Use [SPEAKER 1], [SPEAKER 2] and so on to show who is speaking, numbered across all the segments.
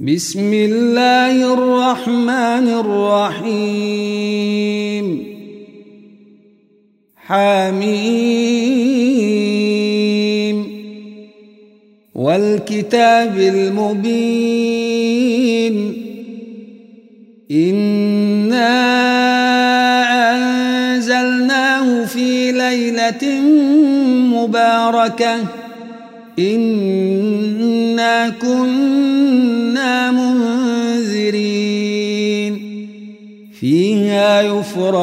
[SPEAKER 1] بسم الله الرحمن الرحيم. حميم. والكتاب المبين. إنا أنزلناه في ليلة مباركة. إنا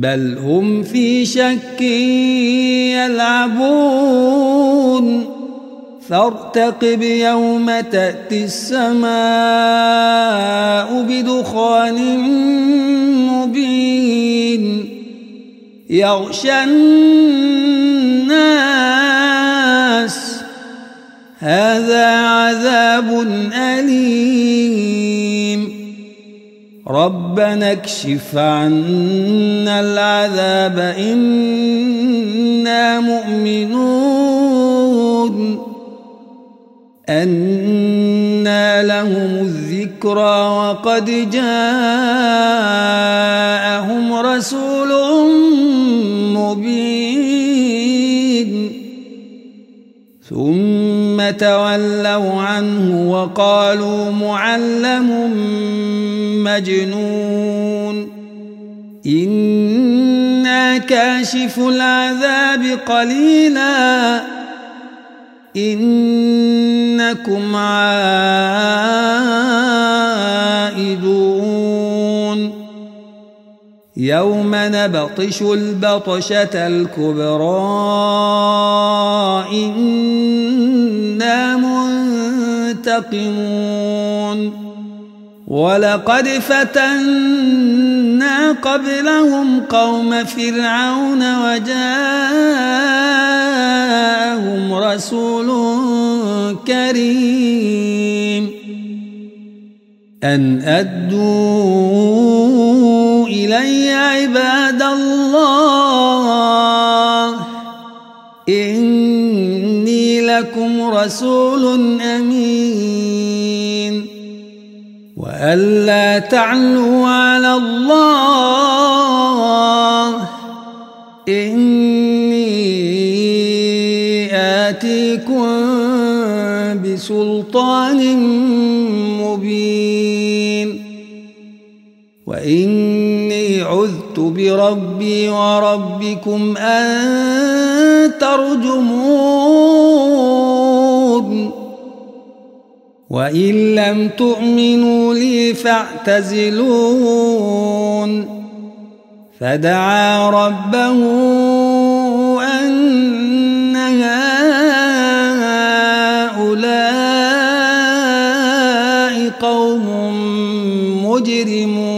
[SPEAKER 1] بل هم في شك يلعبون. فارتقب يوم تأتي السماء بدخان مبين. يغشى الناس. هذا عذاب أليم. ربنا اكشف عنا العذاب إنا مؤمنون. أنى لهم الذكرى وقد جاءهم رسول مبين. ثم تولوا عنه وقالوا معلم مجنون. إنا كاشف العذاب قليلا. إنكم عائدون. يوم نبطش البطشة الكبرى. إنا منتقمون. ولقد فتنا قبلهم قوم فرعون وجاءهم رسول كريم. أن أدوا إلي عباد الله. إني لكم رسول أمين. وألا تعلوا على الله. إني آتيكم بسلطان مبين. وإني عذت بربي وربكم أن ترجمون. وإن لم تؤمنوا لي فاعتزلون. فدعا ربه أن هؤلاء قوم مجرمون.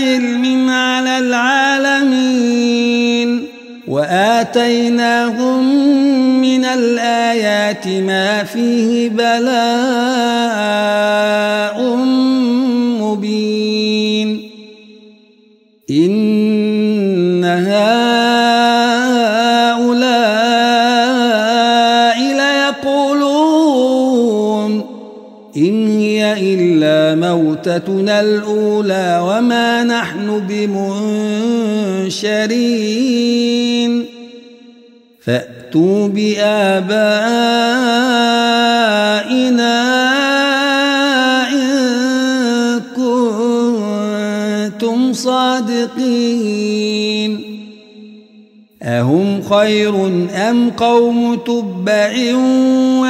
[SPEAKER 1] علم على العالمين وآتيناهم من الآيات ما فيه بلاء مبين إن هؤلاء ليقولون إن هي إلا موتتنا الأولى وما نحن بمنشرين. فأتوا بآبائنا إن كنتم صادقين. أهم خير أم قوم تبع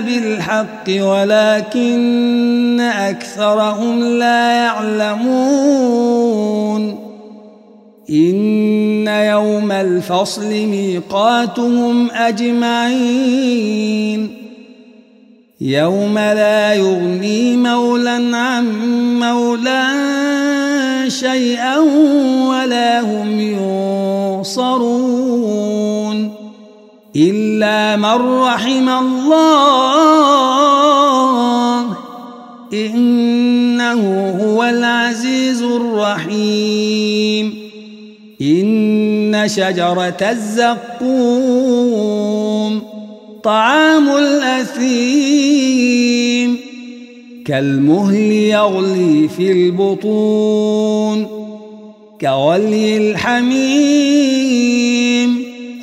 [SPEAKER 1] بالحق ولكن أكثرهم لا يعلمون. إن يوم الفصل ميقاتهم أجمعين. يوم لا يغني مولا عن مولا شيئا ولا هم ينصرون. إلا من رحم الله إنه هو العزيز الرحيم. إن شجرة الزقوم طعام الأثيم كالمهل يغلي في البطون كغلي الحميم.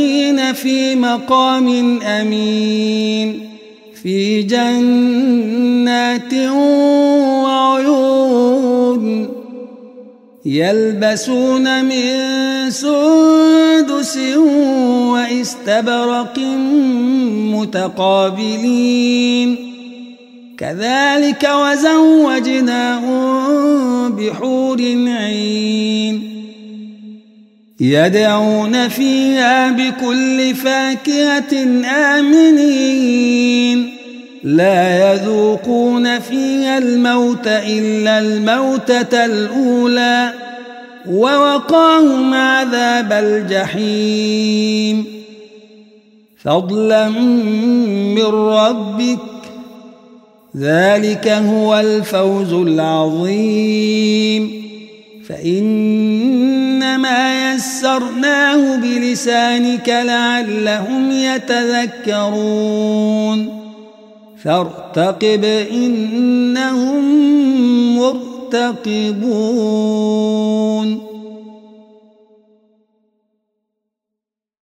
[SPEAKER 1] المتقين في مقام أمين في جنات وعيون يلبسون من سندس واستبرق متقابلين. كذلك وزوجناهم بحور عين. يدعون فيها بكل فاكهة آمنين. لا يذوقون فيها الموت إلا الموتة الأولى ووقاهم عذاب الجحيم. فضلا من ربك ذلك هو الفوز العظيم. فإنما يسرناه بلسانك لعلهم يتذكرون فارتقب إنهم مرتقبون